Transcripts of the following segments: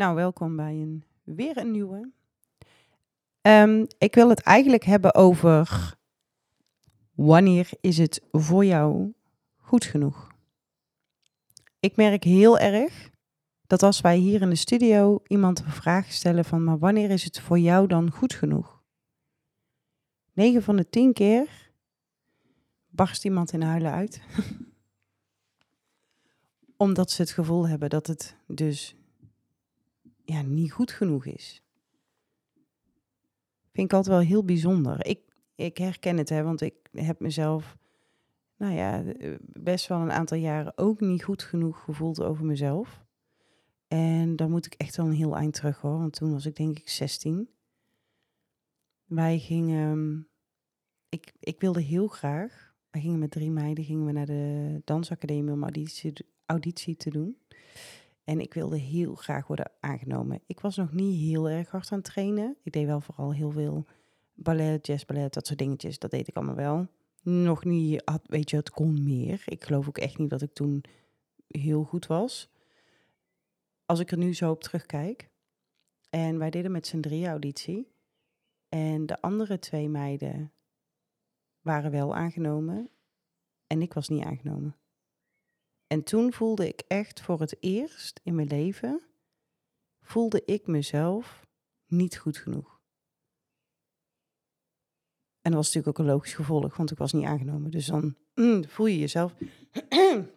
Nou, welkom bij een, weer een nieuwe. Ehm, ik wil het eigenlijk hebben over wanneer is het voor jou goed genoeg? Ik merk heel erg dat als wij hier in de studio iemand een vraag stellen van, maar wanneer is het voor jou dan goed genoeg? 9 van de 10 keer barst iemand in huilen uit. Omdat ze het gevoel hebben dat het dus ja, niet goed genoeg is. Vind ik altijd wel heel bijzonder. Ik, ik herken het, hè, want ik heb mezelf, nou ja, best wel een aantal jaren ook niet goed genoeg gevoeld over mezelf. En dan moet ik echt wel een heel eind terug hoor, want toen was ik denk ik 16. Wij gingen, ik, ik wilde heel graag, wij gingen met drie meiden gingen we naar de dansacademie om auditie, auditie te doen. En ik wilde heel graag worden aangenomen. Ik was nog niet heel erg hard aan het trainen. Ik deed wel vooral heel veel ballet, jazzballet, dat soort dingetjes. Dat deed ik allemaal wel. Nog niet, had, weet je, het kon meer. Ik geloof ook echt niet dat ik toen heel goed was. Als ik er nu zo op terugkijk. En wij deden met z'n drie auditie. En de andere twee meiden waren wel aangenomen. En ik was niet aangenomen. En toen voelde ik echt voor het eerst in mijn leven, voelde ik mezelf niet goed genoeg. En dat was natuurlijk ook een logisch gevolg, want ik was niet aangenomen. Dus dan mm, voel je jezelf. en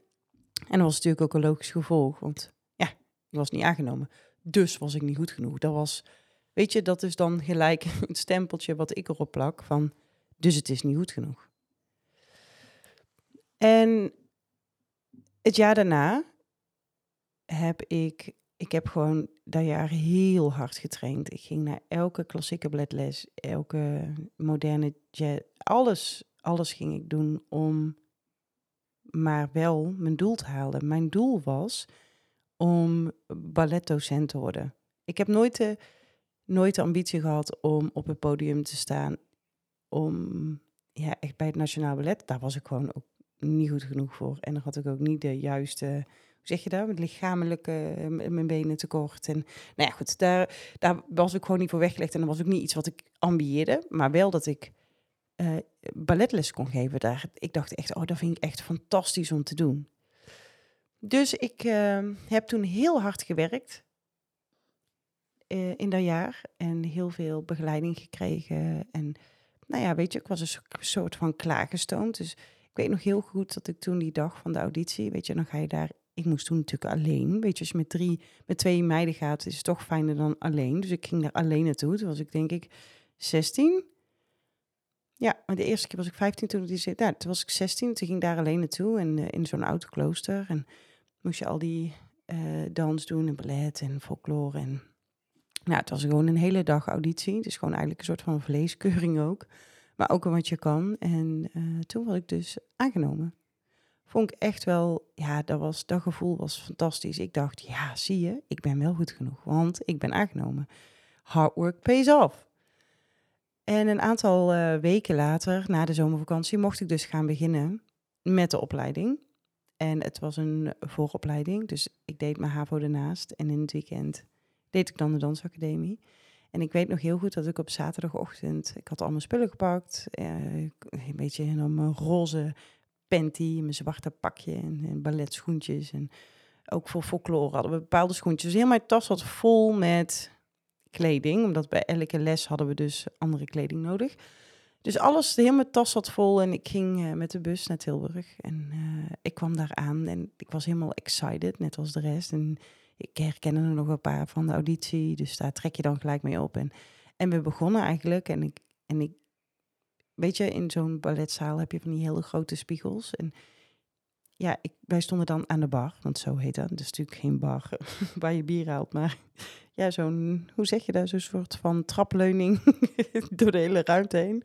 dat was natuurlijk ook een logisch gevolg, want ja, ik was niet aangenomen. Dus was ik niet goed genoeg. Dat was, weet je, dat is dan gelijk het stempeltje wat ik erop plak van, dus het is niet goed genoeg. En het jaar daarna heb ik, ik heb gewoon dat jaar heel hard getraind. Ik ging naar elke klassieke balletles, elke moderne jazz, alles, alles ging ik doen om maar wel mijn doel te halen. Mijn doel was om balletdocent te worden. Ik heb nooit de, nooit de ambitie gehad om op het podium te staan, om ja, echt bij het Nationaal Ballet, daar was ik gewoon ook niet goed genoeg voor. En dan had ik ook niet de juiste, hoe zeg je dat, met lichamelijke, eh, mijn benen tekort. En nou ja, goed, daar, daar was ik gewoon niet voor weggelegd. En dat was ook niet iets wat ik ambieerde, maar wel dat ik uh, balletles kon geven. Daar, ik dacht echt, oh, dat vind ik echt fantastisch om te doen. Dus ik uh, heb toen heel hard gewerkt uh, in dat jaar en heel veel begeleiding gekregen. En nou ja, weet je, ik was een soort van klaargestoomd. Dus weet nog heel goed dat ik toen die dag van de auditie, weet je, dan ga je daar. Ik moest toen natuurlijk alleen. Weet je, als je met drie, met twee meiden gaat, is het toch fijner dan alleen. Dus ik ging daar alleen naartoe. Toen was ik denk ik 16. Ja, maar de eerste keer was ik 15 toen die zit. Ja, toen was ik 16. Toen ging ik daar alleen naartoe en uh, in zo'n oude klooster. En moest je al die uh, dans doen en ballet en folklore. En nou, het was gewoon een hele dag auditie. Dus gewoon eigenlijk een soort van vleeskeuring ook maar ook wat je kan. En uh, toen was ik dus aangenomen. Vond ik echt wel, ja, dat, was, dat gevoel was fantastisch. Ik dacht, ja, zie je, ik ben wel goed genoeg, want ik ben aangenomen. Hard work pays off. En een aantal uh, weken later, na de zomervakantie, mocht ik dus gaan beginnen met de opleiding. En het was een vooropleiding, dus ik deed mijn HAVO ernaast. En in het weekend deed ik dan de dansacademie. En ik weet nog heel goed dat ik op zaterdagochtend, ik had al mijn spullen gepakt, eh, een beetje in mijn roze panty, mijn zwarte pakje en, en balletschoentjes. En ook voor folklore hadden we bepaalde schoentjes. Dus heel mijn tas zat vol met kleding, omdat bij elke les hadden we dus andere kleding nodig. Dus alles, heel mijn tas zat vol en ik ging uh, met de bus naar Tilburg. En ik kwam daar aan en ik was helemaal excited, net als de rest. En ik herken er nog een paar van de auditie, dus daar trek je dan gelijk mee op. En, en we begonnen eigenlijk, en ik, en ik, weet je, in zo'n balletzaal heb je van die hele grote spiegels. En ja, ik, wij stonden dan aan de bar, want zo heet dat. Het is natuurlijk geen bar waar je bier haalt, maar ja, zo'n, hoe zeg je dat, zo'n soort van trapleuning door de hele ruimte heen.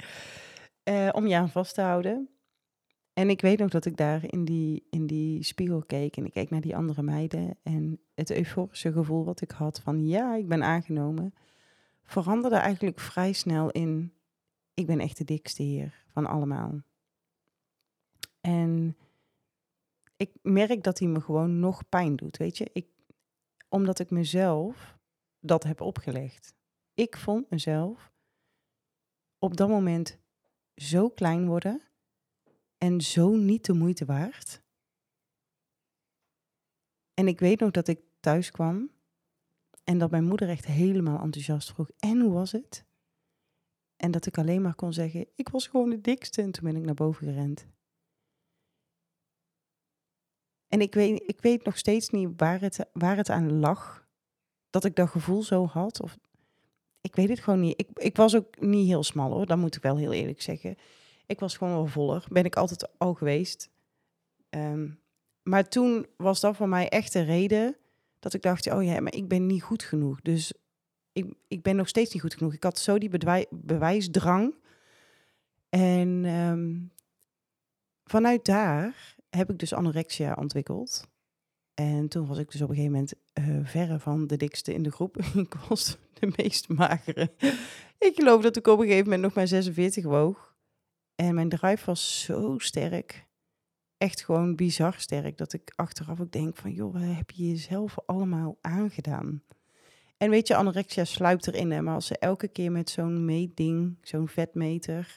Uh, om je aan vast te houden. En ik weet nog dat ik daar in die, in die spiegel keek en ik keek naar die andere meiden. En het euforische gevoel wat ik had van ja, ik ben aangenomen, veranderde eigenlijk vrij snel in ik ben echt de dikste hier van allemaal. En ik merk dat hij me gewoon nog pijn doet, weet je. Ik, omdat ik mezelf dat heb opgelegd. Ik vond mezelf op dat moment zo klein worden en zo niet de moeite waard. En ik weet nog dat ik thuis kwam en dat mijn moeder echt helemaal enthousiast vroeg: En hoe was het? En dat ik alleen maar kon zeggen: Ik was gewoon de dikste. En toen ben ik naar boven gerend. En ik weet, ik weet nog steeds niet waar het, waar het aan lag. Dat ik dat gevoel zo had. Of, ik weet het gewoon niet. Ik, ik was ook niet heel smal hoor. Dat moet ik wel heel eerlijk zeggen. Ik was gewoon wel voller. Ben ik altijd al geweest. Ehm, maar toen was dat voor mij echt de reden dat ik dacht, oh ja, maar ik ben niet goed genoeg. Dus ik, ik ben nog steeds niet goed genoeg. Ik had zo die bewijsdrang. En ehm, vanuit daar heb ik dus anorexia ontwikkeld. En toen was ik dus op een gegeven moment uh, verre van de dikste in de groep. ik was de meest magere. ik geloof dat ik op een gegeven moment nog maar 46 woog. En mijn drive was zo sterk. Echt gewoon bizar sterk. Dat ik achteraf ook denk van, joh, heb je jezelf allemaal aangedaan? En weet je, anorexia sluipt erin. Hè? Maar als ze elke keer met zo'n meetding, zo'n vetmeter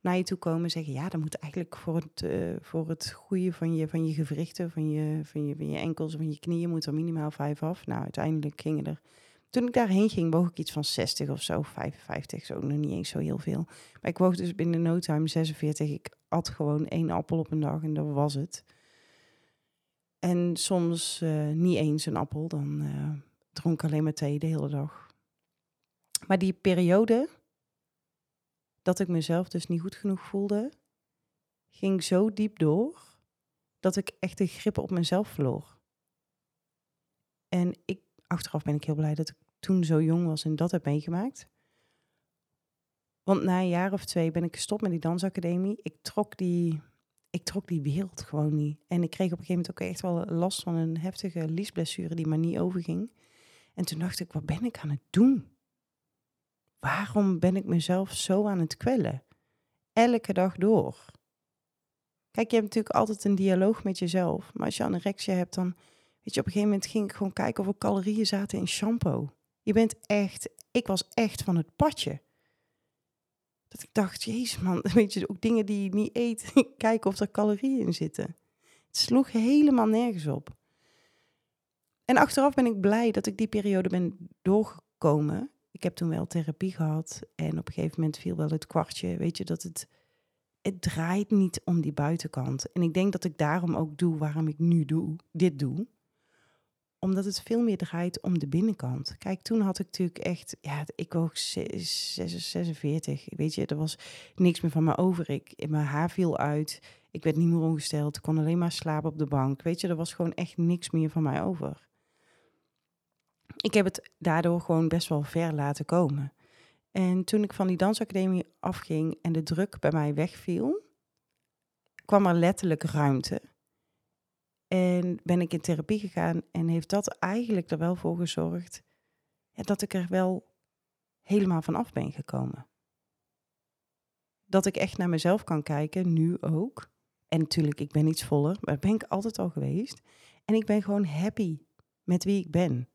naar je toe komen en zeggen: Ja, dan moet eigenlijk voor het, uh, voor het goede van je, van je gewrichten, van je, van, je, van je enkels, van je knieën, moet er minimaal vijf af. Nou, uiteindelijk gingen er. Toen ik daarheen ging, woog ik iets van 60 of zo, 55, zo nog niet eens zo heel veel. Maar ik woog dus binnen no time 46. Ik at gewoon één appel op een dag en dat was het. En soms uh, niet eens een appel, dan uh, dronk alleen maar thee de hele dag. Maar die periode, dat ik mezelf dus niet goed genoeg voelde, ging zo diep door dat ik echt de grip op mezelf verloor. En ik, achteraf ben ik heel blij dat ik toen zo jong was en dat heb meegemaakt. Want na een jaar of twee ben ik gestopt met die dansacademie. Ik trok die, ik trok die wereld gewoon niet. En ik kreeg op een gegeven moment ook echt wel last van een heftige liesblessure die maar niet overging. En toen dacht ik, wat ben ik aan het doen? waarom ben ik mezelf zo aan het kwellen? Elke dag door. Kijk, je hebt natuurlijk altijd een dialoog met jezelf. Maar als je anorexia hebt, dan... Weet je, op een gegeven moment ging ik gewoon kijken of er calorieën zaten in shampoo. Je bent echt... Ik was echt van het padje. Dat ik dacht, jezus man, weet je, ook dingen die je niet eet. kijken of er calorieën in zitten. Het sloeg helemaal nergens op. En achteraf ben ik blij dat ik die periode ben doorgekomen. Ik heb toen wel therapie gehad en op een gegeven moment viel wel het kwartje, weet je, dat het, het draait niet om die buitenkant. En ik denk dat ik daarom ook doe waarom ik nu doe, dit doe. Omdat het veel meer draait om de binnenkant. Kijk, toen had ik natuurlijk echt, ja, ik woog 46, weet je, er was niks meer van me over. Ik, mijn haar viel uit, ik werd niet meer ongesteld, ik kon alleen maar slapen op de bank. Weet je, er was gewoon echt niks meer van mij over ik heb het daardoor gewoon best wel ver laten komen. En toen ik van die dansacademie afging en de druk bij mij wegviel, kwam er letterlijk ruimte. En ben ik in therapie gegaan en heeft dat eigenlijk er wel voor gezorgd ja, dat ik er wel helemaal van af ben gekomen. Dat ik echt naar mezelf kan kijken, nu ook. En natuurlijk, ik ben iets voller, maar ben ik altijd al geweest. En ik ben gewoon happy met wie ik ben.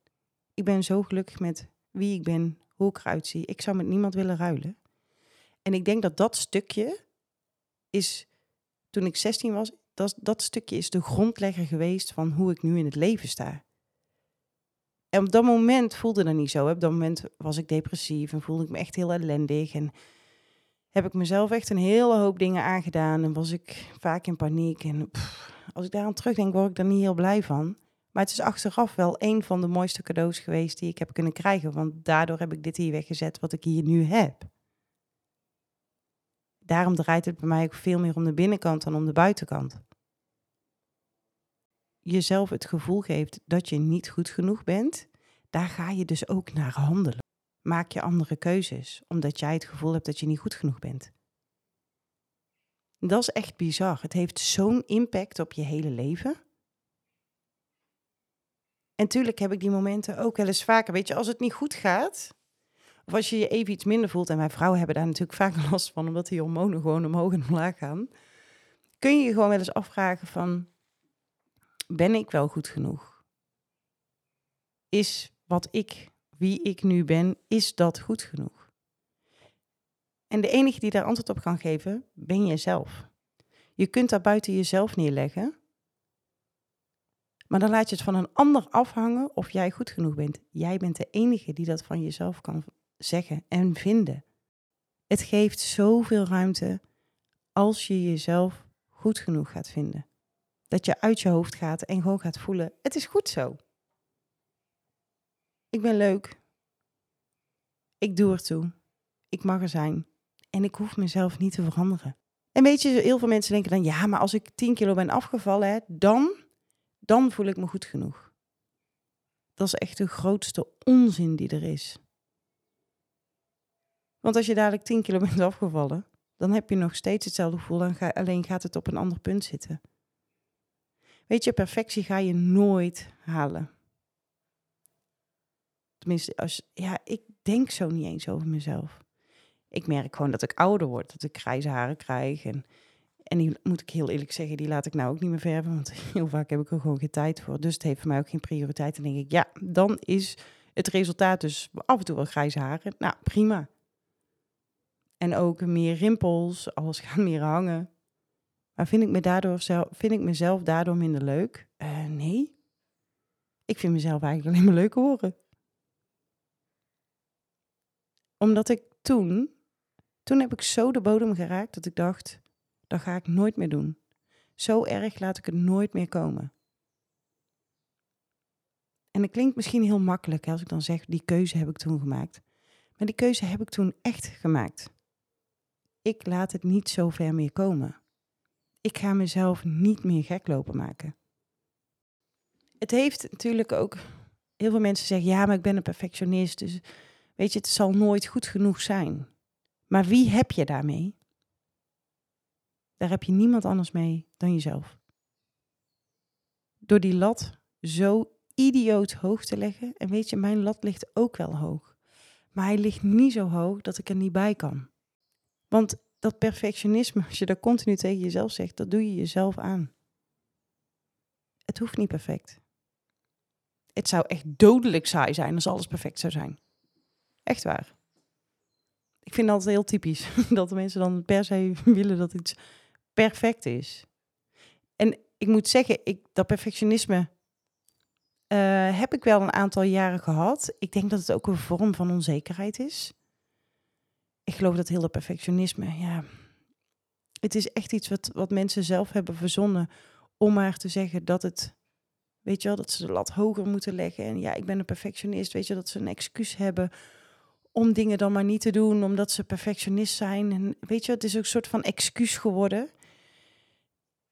Ik ben zo gelukkig met wie ik ben, hoe ik eruit zie. Ik zou met niemand willen ruilen. En ik denk dat dat stukje is, toen ik 16 was, dat, dat stukje is de grondlegger geweest van hoe ik nu in het leven sta. En op dat moment voelde dat niet zo. Op dat moment was ik depressief en voelde ik me echt heel ellendig. En heb ik mezelf echt een hele hoop dingen aangedaan. En was ik vaak in paniek. En als ik daar aan terugdenk, word ik daar niet heel blij van. Maar het is achteraf wel een van de mooiste cadeaus geweest die ik heb kunnen krijgen. Want daardoor heb ik dit hier weggezet wat ik hier nu heb. Daarom draait het bij mij ook veel meer om de binnenkant dan om de buitenkant. Jezelf het gevoel geeft dat je niet goed genoeg bent, daar ga je dus ook naar handelen. Maak je andere keuzes, omdat jij het gevoel hebt dat je niet goed genoeg bent. Dat is echt bizar. Het heeft zo'n impact op je hele leven. En tuurlijk heb ik die momenten ook wel eens vaker. Weet je, als het niet goed gaat, of als je je even iets minder voelt, en wij vrouwen hebben daar natuurlijk vaak last van, omdat die hormonen gewoon omhoog en omlaag gaan, kun je je gewoon wel eens afvragen van, ben ik wel goed genoeg? Is wat ik wie ik nu ben, is dat goed genoeg? En de enige die daar antwoord op kan geven, ben jezelf. Je kunt daar buiten jezelf neerleggen, maar dan laat je het van een ander afhangen of jij goed genoeg bent. Jij bent de enige die dat van jezelf kan zeggen en vinden. Het geeft zoveel ruimte als je jezelf goed genoeg gaat vinden. Dat je uit je hoofd gaat en gewoon gaat voelen: het is goed zo. Ik ben leuk. Ik doe ertoe. Ik mag er zijn. En ik hoef mezelf niet te veranderen. En weet je, heel veel mensen denken dan: ja, maar als ik 10 kilo ben afgevallen, dan, dan voel ik me goed genoeg. Dat is echt de grootste onzin die er is. Want als je dadelijk 10 kilo bent afgevallen, dan heb je nog steeds hetzelfde gevoel, ga, alleen gaat het op een ander punt zitten. Weet je, perfectie ga je nooit halen. Tenminste, als, ja, ik denk zo niet eens over mezelf. Ik merk gewoon dat ik ouder word, dat ik grijze haren krijg. En, en die moet ik heel eerlijk zeggen, die laat ik nou ook niet meer verven, want heel vaak heb ik er gewoon geen tijd voor. Dus het heeft voor mij ook geen prioriteit. En denk ik, ja, dan is het resultaat dus af en toe wel grijze haren. Nou, prima. En ook meer rimpels, alles gaat meer hangen. Maar vind ik, me daardoor zelf, vind ik mezelf daardoor minder leuk? Uh, nee. Ik vind mezelf eigenlijk alleen maar leuk horen. Omdat ik toen, toen heb ik zo de bodem geraakt dat ik dacht, dat ga ik nooit meer doen. Zo erg laat ik het nooit meer komen. En dat klinkt misschien heel makkelijk als ik dan zeg, die keuze heb ik toen gemaakt. Maar die keuze heb ik toen echt gemaakt. Ik laat het niet zo ver meer komen. Ik ga mezelf niet meer gek lopen maken. Het heeft natuurlijk ook. Heel veel mensen zeggen: ja, maar ik ben een perfectionist. Dus weet je, het zal nooit goed genoeg zijn. Maar wie heb je daarmee? Daar heb je niemand anders mee dan jezelf. Door die lat zo idioot hoog te leggen. En weet je, mijn lat ligt ook wel hoog. Maar hij ligt niet zo hoog dat ik er niet bij kan. Want dat perfectionisme, als je dat continu tegen jezelf zegt, dat doe je jezelf aan. Het hoeft niet perfect. Het zou echt dodelijk saai zijn als alles perfect zou zijn. Echt waar. Ik vind dat heel typisch dat de mensen dan per se willen dat iets perfect is. En ik moet zeggen, ik, dat perfectionisme uh, heb ik wel een aantal jaren gehad. Ik denk dat het ook een vorm van onzekerheid is ik geloof dat dat perfectionisme, ja, het is echt iets wat, wat mensen zelf hebben verzonnen om maar te zeggen dat het, weet je wel, dat ze de lat hoger moeten leggen. En ja, ik ben een perfectionist, weet je, dat ze een excuus hebben om dingen dan maar niet te doen, omdat ze perfectionist zijn. En weet je, het is ook een soort van excuus geworden.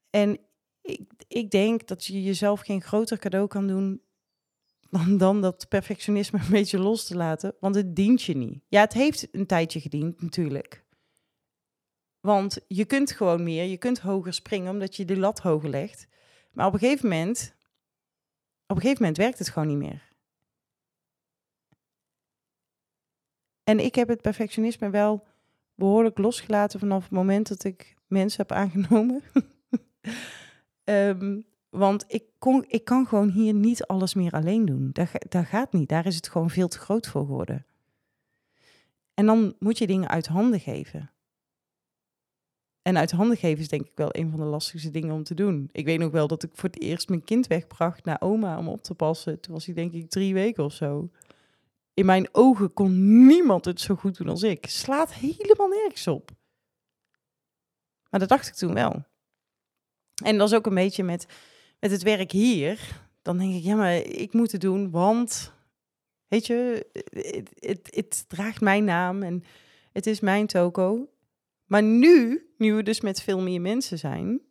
En ik, ik denk dat je jezelf geen groter cadeau kan doen dan, dan dat perfectionisme een beetje los te laten, want het dient je niet. Ja, het heeft een tijdje gediend, natuurlijk. Want je kunt gewoon meer, je kunt hoger springen omdat je de lat hoger legt. Maar op een gegeven moment, op een gegeven moment werkt het gewoon niet meer. En ik heb het perfectionisme wel behoorlijk losgelaten vanaf het moment dat ik mensen heb aangenomen. um, Want ik, kon, ik kan gewoon hier niet alles meer alleen doen. Dat, dat gaat niet. Daar is het gewoon veel te groot voor geworden. En dan moet je dingen uit handen geven. En uit handen geven is denk ik wel een van de lastigste dingen om te doen. Ik weet nog wel dat ik voor het eerst mijn kind wegbracht naar oma om op te passen. Toen was hij denk ik drie weken of zo. In mijn ogen kon niemand het zo goed doen als ik. Slaat helemaal nergens op. Maar dat dacht ik toen wel. En dat is ook een beetje met met het werk hier, dan denk ik, ja, maar ik moet het doen, want, weet je, het, draagt mijn naam en het is mijn toko. Maar nu, nu we dus met veel meer mensen zijn,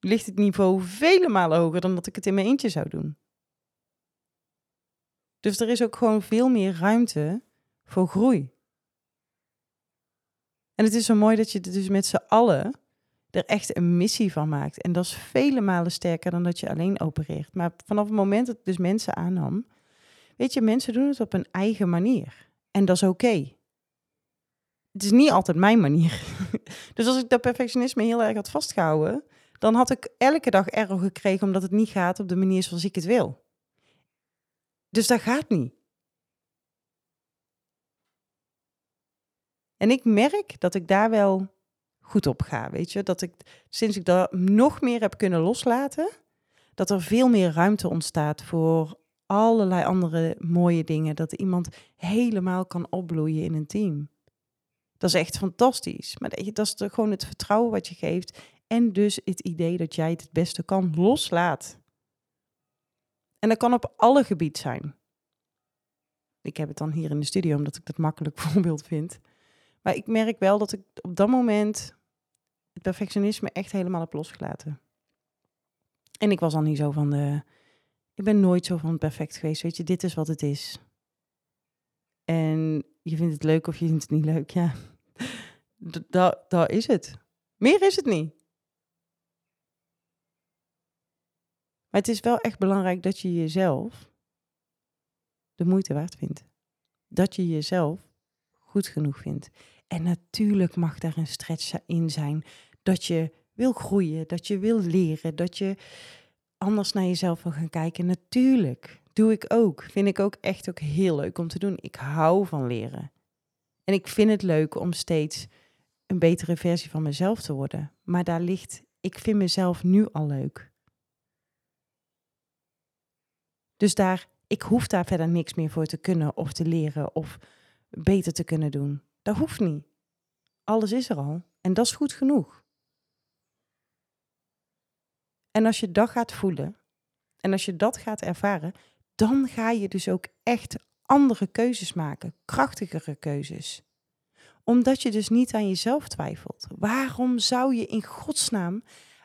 ligt het niveau vele malen hoger dan dat ik het in mijn eentje zou doen. Dus er is ook gewoon veel meer ruimte voor groei. En het is zo mooi dat je het dus met z'n allen er echt een missie van maakt. En dat is vele malen sterker dan dat je alleen opereert. Maar vanaf het moment dat ik dus mensen aannam, weet je, mensen doen het op een eigen manier. En dat is oké. Het is niet altijd mijn manier. dus als ik dat perfectionisme heel erg had vastgehouden, dan had ik elke dag error gekregen omdat het niet gaat op de manier zoals ik het wil. Dus dat gaat niet. En ik merk dat ik daar wel goed op ga, weet je. Dat ik, sinds ik dat nog meer heb kunnen loslaten, dat er veel meer ruimte ontstaat voor allerlei andere mooie dingen. Dat iemand helemaal kan opbloeien in een team. Dat is echt fantastisch. Maar dat is gewoon het vertrouwen wat je geeft. En dus het idee dat jij het het beste kan loslaat. En dat kan op alle gebieden zijn. Ik heb het dan hier in de studio omdat ik dat makkelijk voorbeeld vind. Maar ik merk wel dat ik op dat moment het perfectionisme echt helemaal heb losgelaten. En ik was al niet zo van de. Ik ben nooit zo van perfect geweest. Weet je, dit is wat het is. En je vindt het leuk of je vindt het niet leuk. Ja, dat da is het. Meer is het niet. Maar het is wel echt belangrijk dat je jezelf de moeite waard vindt. Dat je jezelf goed genoeg vindt. En natuurlijk mag daar een stretch in zijn. Dat je wil groeien, dat je wil leren, dat je anders naar jezelf wil gaan kijken. Natuurlijk, doe ik ook. Vind ik ook echt ook heel leuk om te doen. Ik hou van leren. En ik vind het leuk om steeds een betere versie van mezelf te worden. Maar daar ligt, ik vind mezelf nu al leuk. Dus daar, ik hoef daar verder niks meer voor te kunnen of te leren of beter te kunnen doen. Dat hoeft niet. Alles is er al en dat is goed genoeg. En als je dat gaat voelen en als je dat gaat ervaren, dan ga je dus ook echt andere keuzes maken, krachtigere keuzes. Omdat je dus niet aan jezelf twijfelt. Waarom zou je in godsnaam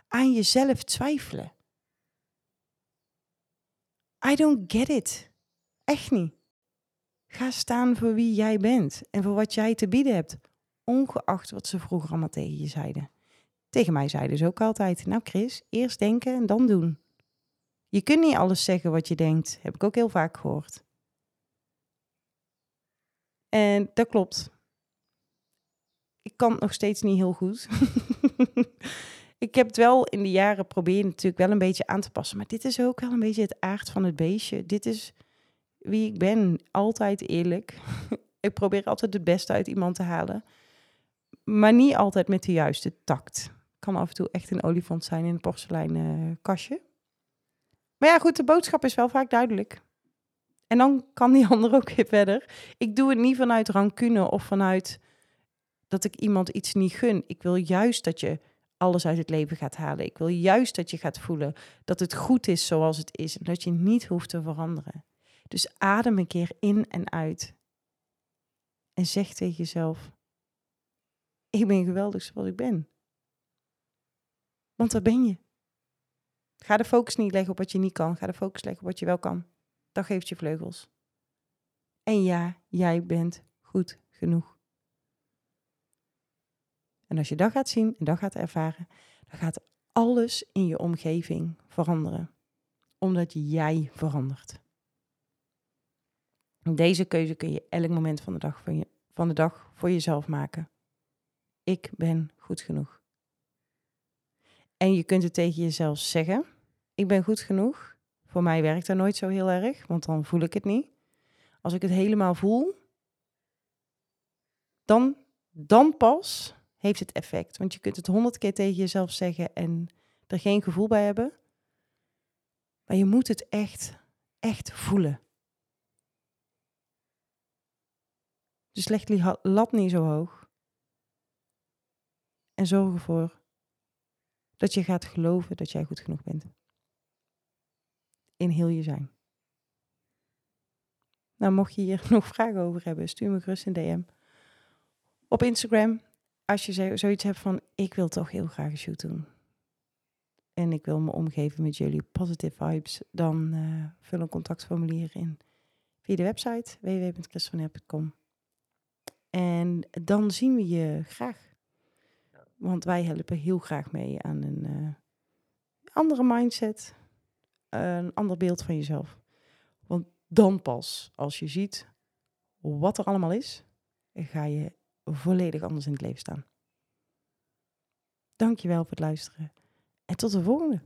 aan jezelf twijfelen? I don't get it. Echt niet. Ga staan voor wie jij bent en voor wat jij te bieden hebt, ongeacht wat ze vroeger allemaal tegen je zeiden. Tegen mij zeiden ze ook altijd: Nou, Chris, eerst denken en dan doen. Je kunt niet alles zeggen wat je denkt, heb ik ook heel vaak gehoord. En dat klopt. Ik kan het nog steeds niet heel goed. ik heb het wel in de jaren proberen natuurlijk wel een beetje aan te passen. Maar dit is ook wel een beetje het aard van het beestje. Dit is wie ik ben. Altijd eerlijk. ik probeer altijd het beste uit iemand te halen. Maar niet altijd met de juiste tact. Kan af en toe echt een olifant zijn in een porseleinen kastje. Maar ja, goed, de boodschap is wel vaak duidelijk. En dan kan die ander ook weer verder. Ik doe het niet vanuit rancune of vanuit dat ik iemand iets niet gun. Ik wil juist dat je alles uit het leven gaat halen. Ik wil juist dat je gaat voelen dat het goed is zoals het is en dat je niet hoeft te veranderen. Dus adem een keer in en uit. En zeg tegen jezelf: Ik ben geweldig zoals ik ben. Want daar ben je. Ga de focus niet leggen op wat je niet kan. Ga de focus leggen op wat je wel kan. Dat geeft je vleugels. En ja, jij bent goed genoeg. En als je dat gaat zien en dat gaat ervaren, dan gaat alles in je omgeving veranderen. Omdat jij verandert. Deze keuze kun je elk moment van de dag, van, je, van de dag voor jezelf maken. Ik ben goed genoeg. En je kunt het tegen jezelf zeggen. Ik ben goed genoeg. Voor mij werkt dat nooit zo heel erg, want dan voel ik het niet. Als ik het helemaal voel, dan, dan pas heeft het effect. Want je kunt het honderd keer tegen jezelf zeggen en er geen gevoel bij hebben. Maar je moet het echt, echt voelen. Dus leg die lat niet zo hoog. En zorg ervoor dat je gaat geloven dat jij goed genoeg bent. In heel je zijn. Nou, mocht je hier nog vragen over hebben, stuur me gerust een DM. Op Instagram, als je zoiets hebt van, ik wil toch heel graag een shoot doen. En ik wil me omgeven met jullie positive vibes, dan uh, vul een contactformulier in via de website www.christvaner.com. En dan zien we je graag. Want wij helpen heel graag mee aan een uh, andere mindset, een ander beeld van jezelf. Want dan pas, als je ziet wat er allemaal is, ga je volledig anders in het leven staan. Dankjewel voor het luisteren en tot de volgende.